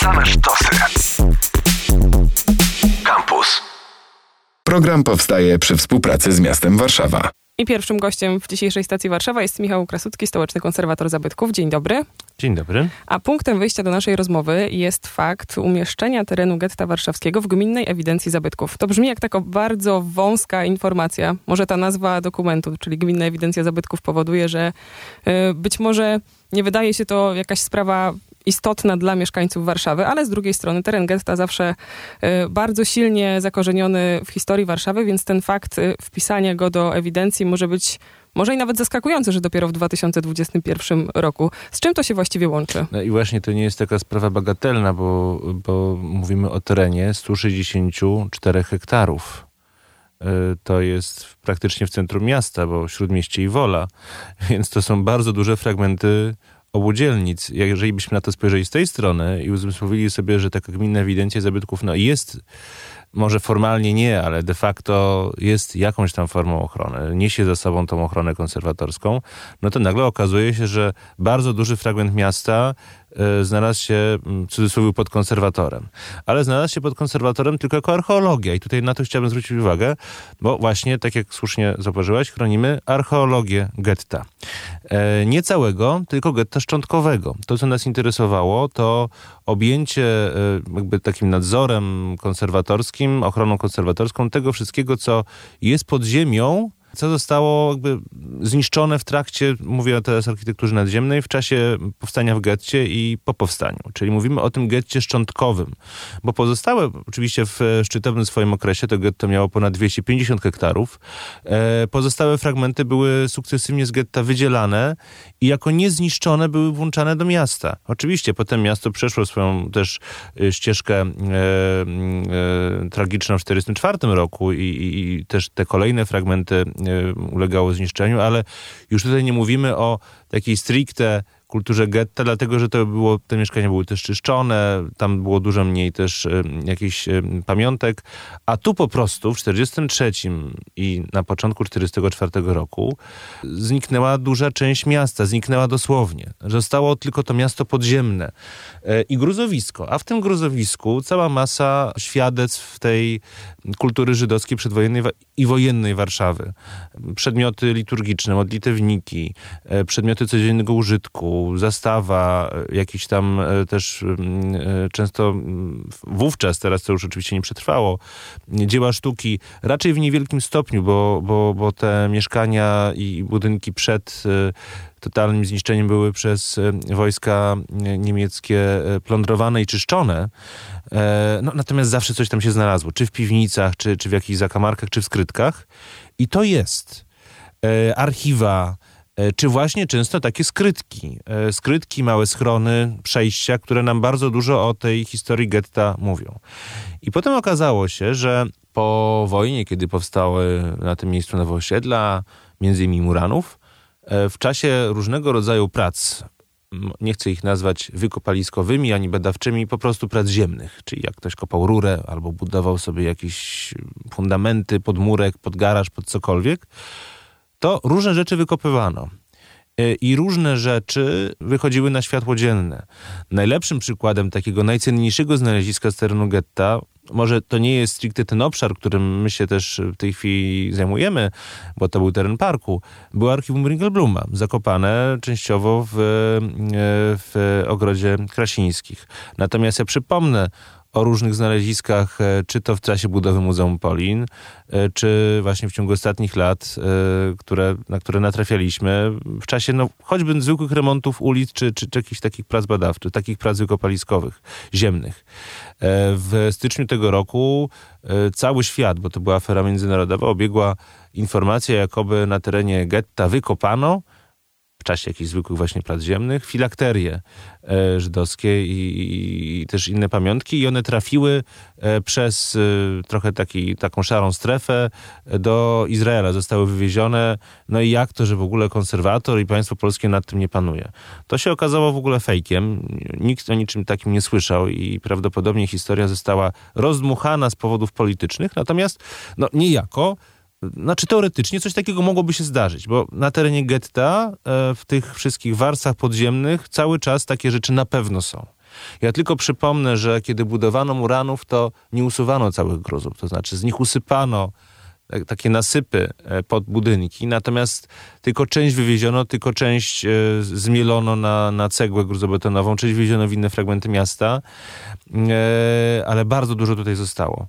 Same sztosy. Campus. Program powstaje przy współpracy z miastem Warszawa. I pierwszym gościem w dzisiejszej stacji Warszawa jest Michał Krasucki, stołeczny konserwator zabytków. Dzień dobry. Dzień dobry. A punktem wyjścia do naszej rozmowy jest fakt umieszczenia terenu getta warszawskiego w gminnej ewidencji zabytków. To brzmi jak taka bardzo wąska informacja. Może ta nazwa dokumentu, czyli gminna ewidencja zabytków powoduje, że y, być może nie wydaje się to jakaś sprawa istotna dla mieszkańców Warszawy, ale z drugiej strony teren getta zawsze y, bardzo silnie zakorzeniony w historii Warszawy, więc ten fakt y, wpisania go do ewidencji może być może i nawet zaskakujący, że dopiero w 2021 roku. Z czym to się właściwie łączy? No i właśnie to nie jest taka sprawa bagatelna, bo, bo mówimy o terenie 164 hektarów. Y, To jest praktycznie w centrum miasta, bo śródmieście i wola, więc to są bardzo duże fragmenty obudzielnic. Jeżeli byśmy na to spojrzeli z tej strony i uzmysłowili sobie, że taka gminna ewidencja zabytków no, jest, może formalnie nie, ale de facto jest jakąś tam formą ochrony, niesie za sobą tą ochronę konserwatorską, no to nagle okazuje się, że bardzo duży fragment miasta znalazł się w cudzysłowie pod konserwatorem. Ale znalazł się pod konserwatorem tylko jako archeologia i tutaj na to chciałbym zwrócić uwagę, bo właśnie, tak jak słusznie zauważyłaś, chronimy archeologię getta. E, nie całego, tylko getta szczątkowego. To, co nas interesowało, to objęcie e, jakby takim nadzorem konserwatorskim, ochroną konserwatorską tego wszystkiego, co jest pod ziemią, co zostało jakby zniszczone w trakcie, mówię teraz o architekturze nadziemnej, w czasie powstania w getcie i po powstaniu. Czyli mówimy o tym getcie szczątkowym. Bo pozostałe, oczywiście w szczytowym swoim okresie, to getto miało ponad 250 hektarów. E, pozostałe fragmenty były sukcesywnie z getta wydzielane i jako niezniszczone były włączane do miasta. Oczywiście potem miasto przeszło swoją też e, ścieżkę e, e, tragiczną w 1944 roku i, i, i też te kolejne fragmenty e, ulegały zniszczeniu, ale już tutaj nie mówimy o takiej stricte kulturze getta, dlatego że to było, te mieszkania były też czyszczone, tam było dużo mniej też e, jakichś e, pamiątek, a tu po prostu w 43 i na początku 44 roku zniknęła duża część miasta, zniknęła dosłownie. Zostało tylko to miasto podziemne e, i gruzowisko, a w tym gruzowisku cała masa świadectw tej kultury żydowskiej przedwojennej i wojennej Warszawy. Przedmioty liturgiczne, modlitewniki, przedmioty codziennego użytku, zastawa, e, jakiś tam e, też mm, e, często mm, wówczas, teraz to już oczywiście nie przetrwało, dzieła sztuki, raczej w niewielkim stopniu, bo, bo, bo te mieszkania i budynki przed totalnym zniszczeniem były przez wojska niemieckie plądrowane i czyszczone. No, natomiast zawsze coś tam się znalazło, czy w piwnicach, czy, czy w jakichś zakamarkach, czy w skrytkach. I to jest archiwa, czy właśnie często takie skrytki. E, Skrytki, małe schrony, przejścia, które nam bardzo dużo o tej historii getta mówią. I potem okazało się, że po wojnie, kiedy powstały na tym miejscu nowe osiedla, między innymi Muranów, e, w czasie różnego rodzaju prac, nie chcę ich nazwać wykopaliskowymi ani badawczymi, po prostu prac ziemnych. Czyli jak ktoś kopał rurę albo budował sobie jakieś fundamenty pod murek, pod garaż, pod cokolwiek, to różne rzeczy wykopywano. E, I różne rzeczy wychodziły na światło dzienne. Najlepszym przykładem takiego najcenniejszego znaleziska z terenu getta, może to nie jest stricte ten obszar, którym my się też w tej chwili zajmujemy, bo to był teren parku, było archiwum Ringelbluma, zakopane częściowo w, e, w ogrodzie Krasińskich. Natomiast ja przypomnę o różnych znaleziskach, e, czy to w czasie budowy Muzeum Polin, e, czy właśnie w ciągu ostatnich lat, e, które, na które natrafialiśmy, w czasie no, choćby zwykłych remontów ulic, czy, czy, czy jakichś takich prac badawczych, takich prac wykopaliskowych, ziemnych. W styczniu tego roku cały świat, bo to była afera międzynarodowa, obiegła informacja, jakoby na terenie getta wykopano w czasie jakichś zwykłych właśnie prac ziemnych, filakterie e, żydowskie i, i, też inne pamiątki i one trafiły e, przez e, trochę taki, taką szarą strefę do Izraela, zostały wywiezione. No i jak to, że w ogóle konserwator i państwo polskie nad tym nie panuje? To się okazało w ogóle fejkiem. Nikt o niczym takim nie słyszał i prawdopodobnie historia została rozdmuchana z powodów politycznych, natomiast no niejako znaczy teoretycznie coś takiego mogłoby się zdarzyć, bo na terenie getta, e, w tych wszystkich warstwach podziemnych cały czas takie rzeczy na pewno są. Ja tylko przypomnę, że kiedy budowano muranów, to nie usuwano całych gruzów, to znaczy z nich usypano tak, takie nasypy e, pod budynki, natomiast tylko część wywieziono, tylko część e, zmielono na, na cegłę gruzobetonową, część wywieziono w inne fragmenty miasta, e, ale bardzo dużo tutaj zostało.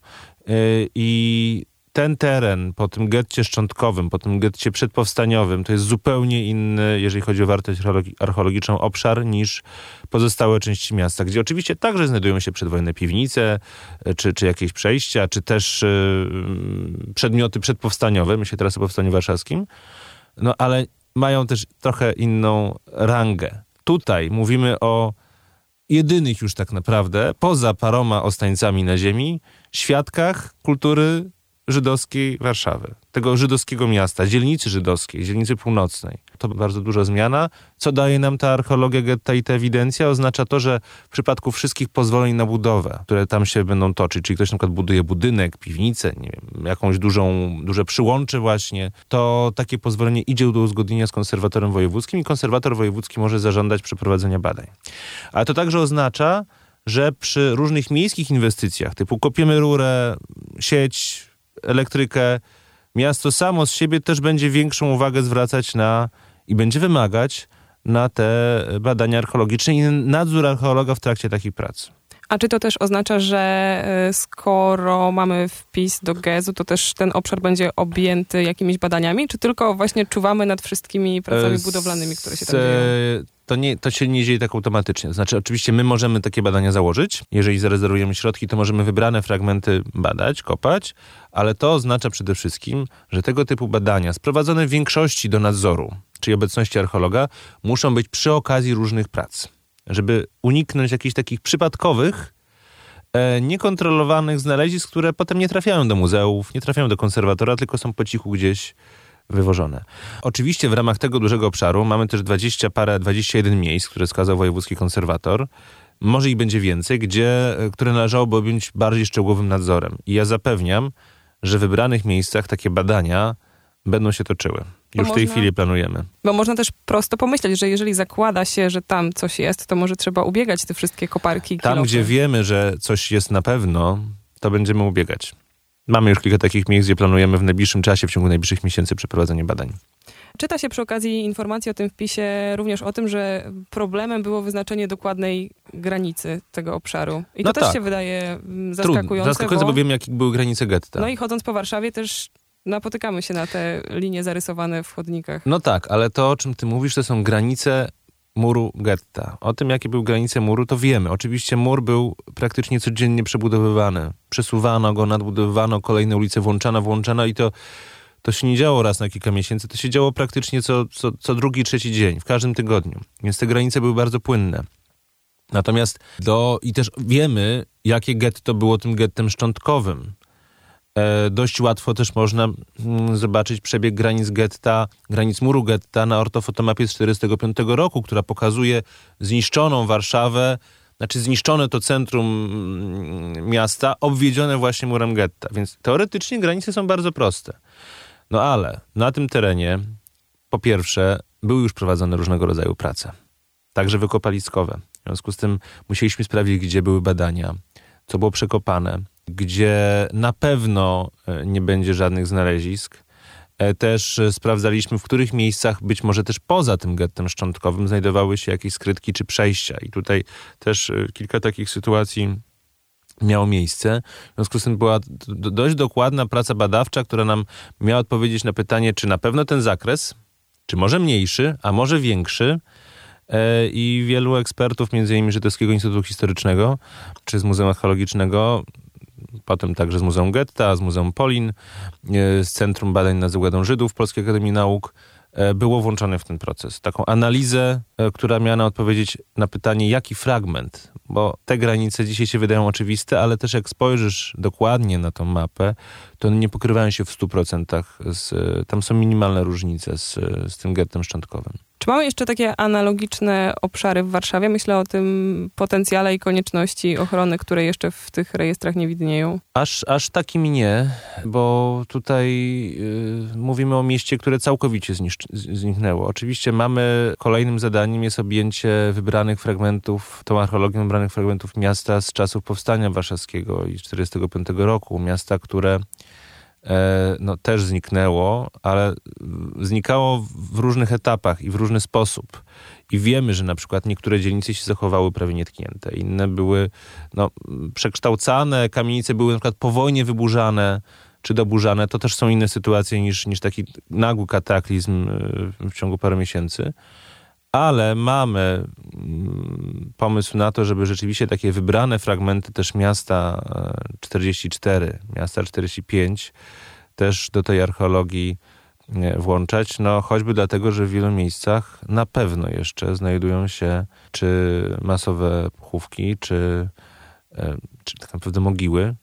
I ten teren po tym getcie szczątkowym, po tym getcie przedpowstaniowym, to jest zupełnie inny, jeżeli chodzi o wartość archeologiczną, obszar niż pozostałe części miasta, gdzie oczywiście także znajdują się przedwojenne piwnice, e, czy, czy jakieś przejścia, czy też yy, przedmioty przedpowstaniowe, myślę teraz o Powstaniu Warszawskim, no ale mają też trochę inną rangę. Tutaj mówimy o jedynych już tak naprawdę, poza paroma ostańcami na ziemi, świadkach kultury żydowskiej Warszawy, tego żydowskiego miasta, dzielnicy żydowskiej, dzielnicy północnej. To bardzo duża zmiana. Co daje nam ta archeologia getta i ta ewidencja? Oznacza to, że w przypadku wszystkich pozwoleń na budowę, które tam się będą toczyć, czyli ktoś na przykład buduje budynek, piwnicę, nie wiem, jakąś dużą, duże przyłącze właśnie, to takie pozwolenie idzie do uzgodnienia z konserwatorem wojewódzkim i konserwator wojewódzki może zażądać przeprowadzenia badań. Ale to także oznacza, że przy różnych miejskich inwestycjach, typu kopiemy rurę, sieć, elektrykę, miasto samo z siebie też będzie większą uwagę zwracać na i będzie wymagać na te badania archeologiczne i nadzór archeologa w trakcie takich prac. A czy to też oznacza, że e, skoro mamy wpis do GEZ-u, to też ten obszar będzie objęty jakimiś badaniami, czy tylko właśnie czuwamy nad wszystkimi pracami budowlanymi, które się tam dzieją? To, nie, to się nie dzieje tak automatycznie. Znaczy, oczywiście my możemy takie badania założyć. Jeżeli zarezerwujemy środki, to możemy wybrane fragmenty badać, kopać, ale to oznacza przede wszystkim, że tego typu badania, sprowadzone w większości do nadzoru, czyli obecności archeologa, muszą być przy okazji różnych prac żeby uniknąć jakichś takich przypadkowych, e, niekontrolowanych znalezisk, które potem nie trafiają do muzeów, nie trafiają do konserwatora, tylko są po cichu gdzieś wywożone. Oczywiście w ramach tego dużego obszaru mamy też 20 parę, 21 miejsc, które wskazał wojewódzki konserwator. Może ich będzie więcej, gdzie, e, które należałoby objąć bardziej szczegółowym nadzorem. I ja zapewniam, że w wybranych miejscach takie badania będą się toczyły. Już w tej chwili planujemy. Bo można też prosto pomyśleć, że jeżeli zakłada się, że tam coś jest, to może trzeba ubiegać te wszystkie koparki. Tam, kilofy. gdzie wiemy, że coś jest na pewno, to będziemy ubiegać. Mamy już kilka takich miejsc, gdzie planujemy w najbliższym czasie, w ciągu najbliższych miesięcy przeprowadzenie badań. Czyta się przy okazji informacji o tym wpisie również o tym, że problemem było wyznaczenie dokładnej granicy tego obszaru. I no to tak. też się wydaje zaskakujące. Trudno. Zaskakujące, bo, bo wiemy, jakie były granice getta. No i chodząc po Warszawie też napotykamy się na te linie zarysowane w chodnikach. No tak, ale to, o czym ty mówisz, to są granice muru getta. O tym, jakie były granice muru, to wiemy. Oczywiście mur był praktycznie codziennie przebudowywany. Przesuwano go, nadbudowywano, kolejne ulice włączano, włączano i to, to się nie działo raz na kilka miesięcy, to się działo praktycznie co, co, co drugi, trzeci dzień, w każdym tygodniu. Więc te granice były bardzo płynne. Natomiast do, i też wiemy, jakie getto było tym gettem szczątkowym. E, dość łatwo też można mm, zobaczyć przebieg granic getta, granic muru getta na ortofotomapie z 1945 roku, która pokazuje zniszczoną Warszawę, znaczy zniszczone to centrum mm, miasta, obwiedzione właśnie murem getta. Więc teoretycznie granice są bardzo proste. No ale na tym terenie, po pierwsze, były już prowadzone różnego rodzaju prace, także wykopaliskowe. W związku z tym musieliśmy sprawdzić, gdzie były badania, co było przekopane, gdzie na pewno e, nie będzie żadnych znalezisk. E, też e, sprawdzaliśmy, w których miejscach, być może też poza tym gettem szczątkowym, znajdowały się jakieś skrytki czy przejścia. I tutaj też kilka takich sytuacji miało miejsce. W związku z tym była dość dokładna praca badawcza, która nam miała odpowiedzieć na pytanie, czy na pewno ten zakres, czy może mniejszy, a może większy, i wielu ekspertów, między innymi Żydowskiego Instytutu Historycznego czy z Muzeum Archeologicznego, potem także z Muzeum Getta, z Muzeum Polin, e, z Centrum Badań nad Zagładą Żydów Polskiej Akademii Nauk, e, było włączone w ten proces. Taką analizę, e, która miała odpowiedzieć na pytanie, jaki fragment, bo te granice dzisiaj się wydają oczywiste, ale też jak spojrzysz dokładnie na tą mapę, to one nie pokrywają się w 100%. Z, tam są minimalne różnice z, z tym gettem szczątkowym. Czy mamy jeszcze takie analogiczne obszary w Warszawie? Myślę o tym potencjale i konieczności ochrony, które jeszcze w tych rejestrach nie widnieją. Aż, aż takimi nie, bo tutaj y, mówimy o mieście, które całkowicie zniknęło. Oczywiście mamy, kolejnym zadaniem jest objęcie wybranych fragmentów, tą archeologią wybranych fragmentów miasta z czasów powstania warszawskiego i 1945 roku. Miasta, które no, też zniknęło, ale znikało w różnych etapach i w różny sposób. I wiemy, że na przykład niektóre dzielnice się zachowały prawie nietknięte, inne były no, przekształcane, kamienice były na przykład po wojnie wyburzane czy doburzane. To też są inne sytuacje niż, niż taki nagły kataklizm e, w ciągu paru miesięcy ale mamy mm, pomysł na to, żeby rzeczywiście takie wybrane fragmenty też miasta 44, e, miasta 45 też do tej archeologii włączać, no choćby dlatego, że w wielu miejscach na pewno jeszcze znajdują się czy masowe pochówki, czy, e, czy tak naprawdę mogiły,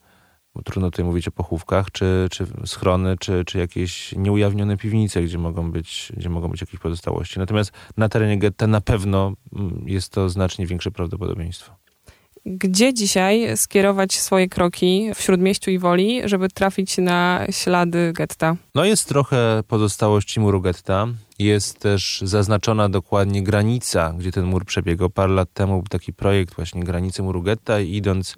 trudno tutaj mówić o pochówkach, czy, czy schrony, czy, czy jakieś nieujawnione piwnice, gdzie mogą, być, gdzie mogą być jakieś pozostałości. Natomiast na terenie getta na pewno mm, jest to znacznie większe prawdopodobieństwo. Gdzie dzisiaj skierować swoje kroki w Śródmieściu i Woli, żeby trafić na ślady getta? No jest trochę pozostałości muru getta. Jest też zaznaczona dokładnie granica, gdzie ten mur przebiegał. Parę lat temu był taki projekt właśnie granicy muru getta i idąc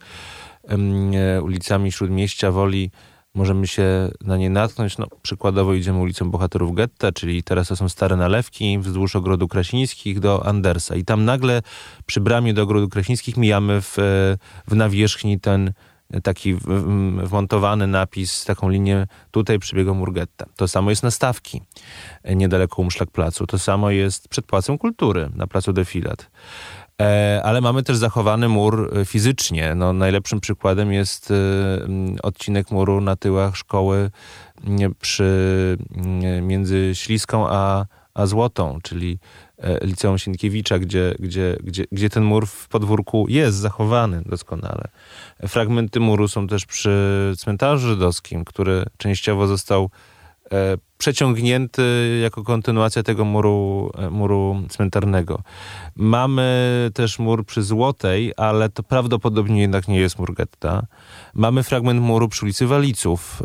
ulicami Śródmieścia Woli możemy się na nie natknąć. No, przykładowo idziemy ulicą Bohaterów Getta, czyli teraz to są stare nalewki wzdłuż Ogrodu Krasińskich do Andersa. I tam nagle przy bramie do Ogrodu Krasińskich mijamy w, w nawierzchni ten taki wmontowany napis, taką linię tutaj przebiegał Murgetta. To samo jest na Stawki, e, niedaleko Umszlak Placu. To samo jest przed Pałacem Kultury, na Placu Defilat. E, ale mamy też zachowany mur e, fizycznie. No, najlepszym przykładem jest e, odcinek muru na tyłach szkoły przy, między Śliską a, a Złotą, czyli Liceum Sienkiewicza, gdzie, gdzie, gdzie, gdzie ten mur w podwórku jest zachowany doskonale. Fragmenty muru są też przy cmentarzu żydowskim, który częściowo został przeciągnięty jako kontynuacja tego muru, e, muru cmentarnego. Mamy też mur przy Złotej, ale to prawdopodobnie jednak nie jest mur getta. Mamy fragment muru przy ulicy Waliców,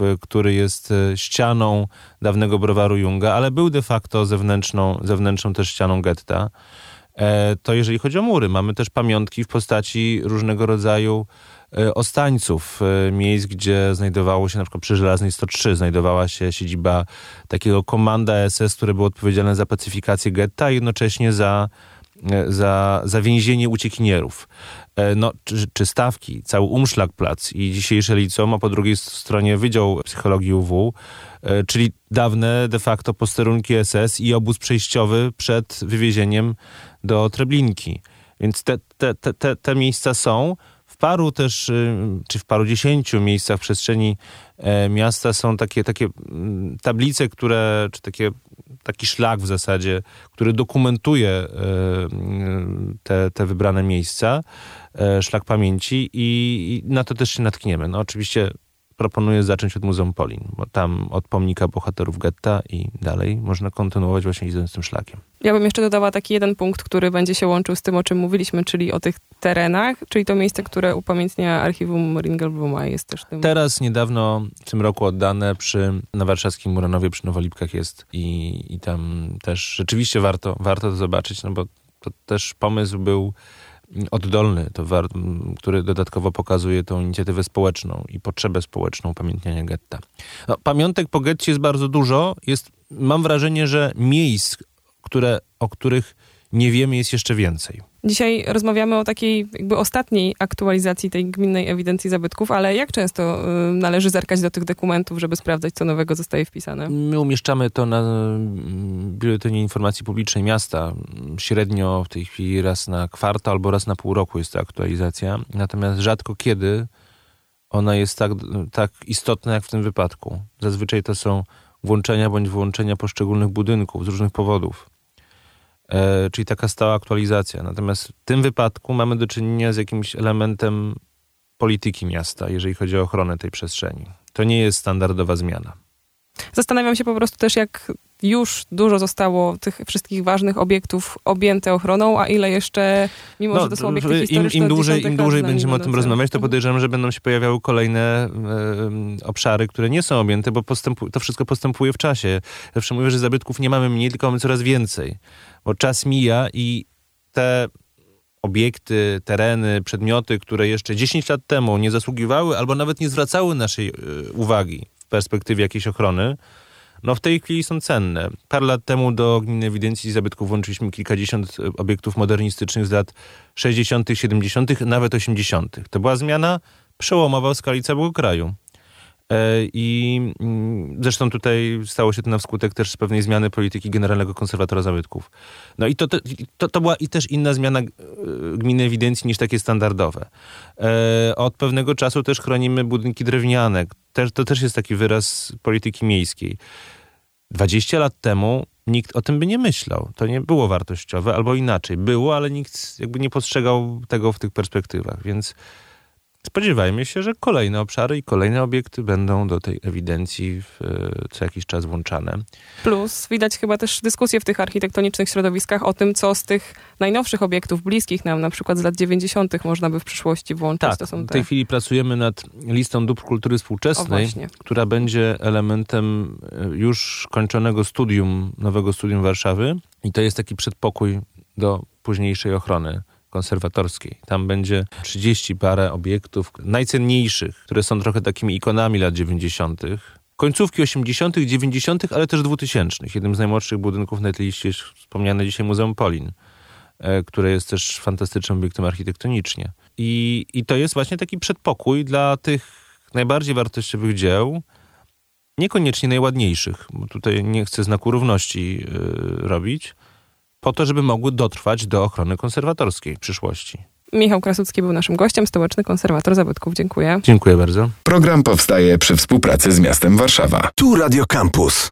e, który jest e, ścianą dawnego browaru Junga, ale był de facto zewnętrzną, zewnętrzną też ścianą getta. To jeżeli chodzi o mury, mamy też pamiątki w postaci różnego rodzaju E, ostańców, e, miejsc, gdzie znajdowało się na przykład przy Żelaznej 103 znajdowała się siedziba takiego komanda SS, które było odpowiedzialne za pacyfikację getta i jednocześnie za e, za, za więzienie uciekinierów. No, czy, czy stawki, cały umszlak plac i dzisiejsze liceum, a po drugiej stronie Wydział Psychologii UW, czyli dawne de facto posterunki SS i obóz przejściowy przed wywiezieniem do Treblinki. Więc te, te, te, te miejsca są paru też, y, czy w paru dziesięciu miejscach w przestrzeni e, miasta są takie, takie mm, tablice, które, czy takie, taki szlak w zasadzie, który dokumentuje e, mm, te, te wybrane miejsca, e, szlak pamięci i na to też się natkniemy. No oczywiście proponuję zacząć od Muzeum Polin, bo tam od pomnika bohaterów getta i dalej można kontynuować właśnie idąc tym szlakiem. Ja bym jeszcze dodała taki jeden punkt, który będzie się łączył z tym, o czym mówiliśmy, czyli o tych terenach, czyli to miejsce, które upamiętnia archiwum Ringelbluma jest też tym. Teraz niedawno w tym roku oddane przy, na warszawskim Muranowie przy Nowolipkach jest i, i tam też rzeczywiście warto, warto to zobaczyć, no bo to też pomysł był oddolny, to który dodatkowo pokazuje tą inicjatywę społeczną i potrzebę społeczną upamiętniania getta. No, pamiątek po getcie jest bardzo dużo. Jest, mam wrażenie, że miejsc, które, o których nie wiemy, jest jeszcze więcej. Dzisiaj rozmawiamy o takiej jakby ostatniej aktualizacji tej gminnej ewidencji zabytków, ale jak często y, należy zerkać do tych dokumentów, żeby sprawdzać, co nowego zostaje wpisane? My umieszczamy to na mm, Biuletynie Informacji Publicznej Miasta. Średnio w tej chwili raz na kwartał albo raz na pół roku jest to aktualizacja. Natomiast rzadko kiedy ona jest tak, tak istotna jak w tym wypadku. Zazwyczaj to są włączenia bądź wyłączenia poszczególnych budynków z różnych powodów. E, czyli taka stała aktualizacja. Natomiast w tym wypadku mamy do czynienia z jakimś elementem polityki miasta, jeżeli chodzi o ochronę tej przestrzeni. To nie jest standardowa zmiana. Zastanawiam się po prostu też, jak już dużo zostało tych wszystkich ważnych obiektów objęte ochroną, a ile jeszcze, mimo No, że to są obiekty im, historyczne, im dłużej, im dłużej będziemy o tym rozmawiać, to podejrzewam, że będą się pojawiały kolejne e, obszary, które nie są objęte, bo postępu, to wszystko postępuje w czasie. Zawsze mówię, że zabytków nie mamy mniej, tylko mamy coraz więcej. Bo czas mija i te obiekty, tereny, przedmioty, które jeszcze 10 lat temu nie zasługiwały albo nawet nie zwracały naszej e, uwagi w perspektywie jakiejś ochrony, no w tej chwili są cenne. Parę lat temu do Gminnej Ewidencji Zabytków włączyliśmy kilkadziesiąt obiektów modernistycznych z lat 60., 70., nawet 80. To była zmiana przełomowa w skali całego kraju. E, I mm, zresztą tutaj stało się to na skutek też pewnej zmiany polityki Generalnego Konserwatora Zabytków. No i to, to, to, była i też inna zmiana e, gminnej ewidencji niż takie standardowe. E, Od pewnego czasu też chronimy budynki drewniane. To też jest taki wyraz polityki miejskiej. 20 lat temu nikt o tym by nie myślał. To nie było wartościowe, albo inaczej. Było, ale nikt jakby nie postrzegał tego w tych perspektywach, więc spodziewajmy się, że kolejne obszary i kolejne obiekty będą do tej ewidencji w, e, co jakiś czas włączane. Plus widać chyba też dyskusje w tych architektonicznych środowiskach o tym, co z tych najnowszych obiektów bliskich nam, na przykład z lat 90. można by w przyszłości włączyć. Tak, są w te... tej chwili pracujemy nad listą dóbr kultury współczesnej, która będzie elementem e, już kończonego studium, nowego studium Warszawy. I to jest taki przedpokój do późniejszej ochrony konserwatorskiej. Tam będzie 30 parę obiektów najcenniejszych, które są trochę takimi ikonami lat 90. Końcówki 80., 90., ale też 2000. Jednym z najmłodszych budynków na tej liście jest wspomniane dzisiaj Muzeum Polin, e, które jest też fantastycznym obiektem architektonicznie. I, I to jest właśnie taki przedpokój dla tych najbardziej wartościowych dzieł, niekoniecznie najładniejszych, bo tutaj nie chcę znaku równości y, robić, po to, żeby mogły dotrwać do ochrony konserwatorskiej w przyszłości. Michał Krasucki był naszym gościem, stołeczny konserwator zabytków. Dziękuję. Dziękuję bardzo. Program powstaje przy współpracy z miastem Warszawa. Tu Radio Campus.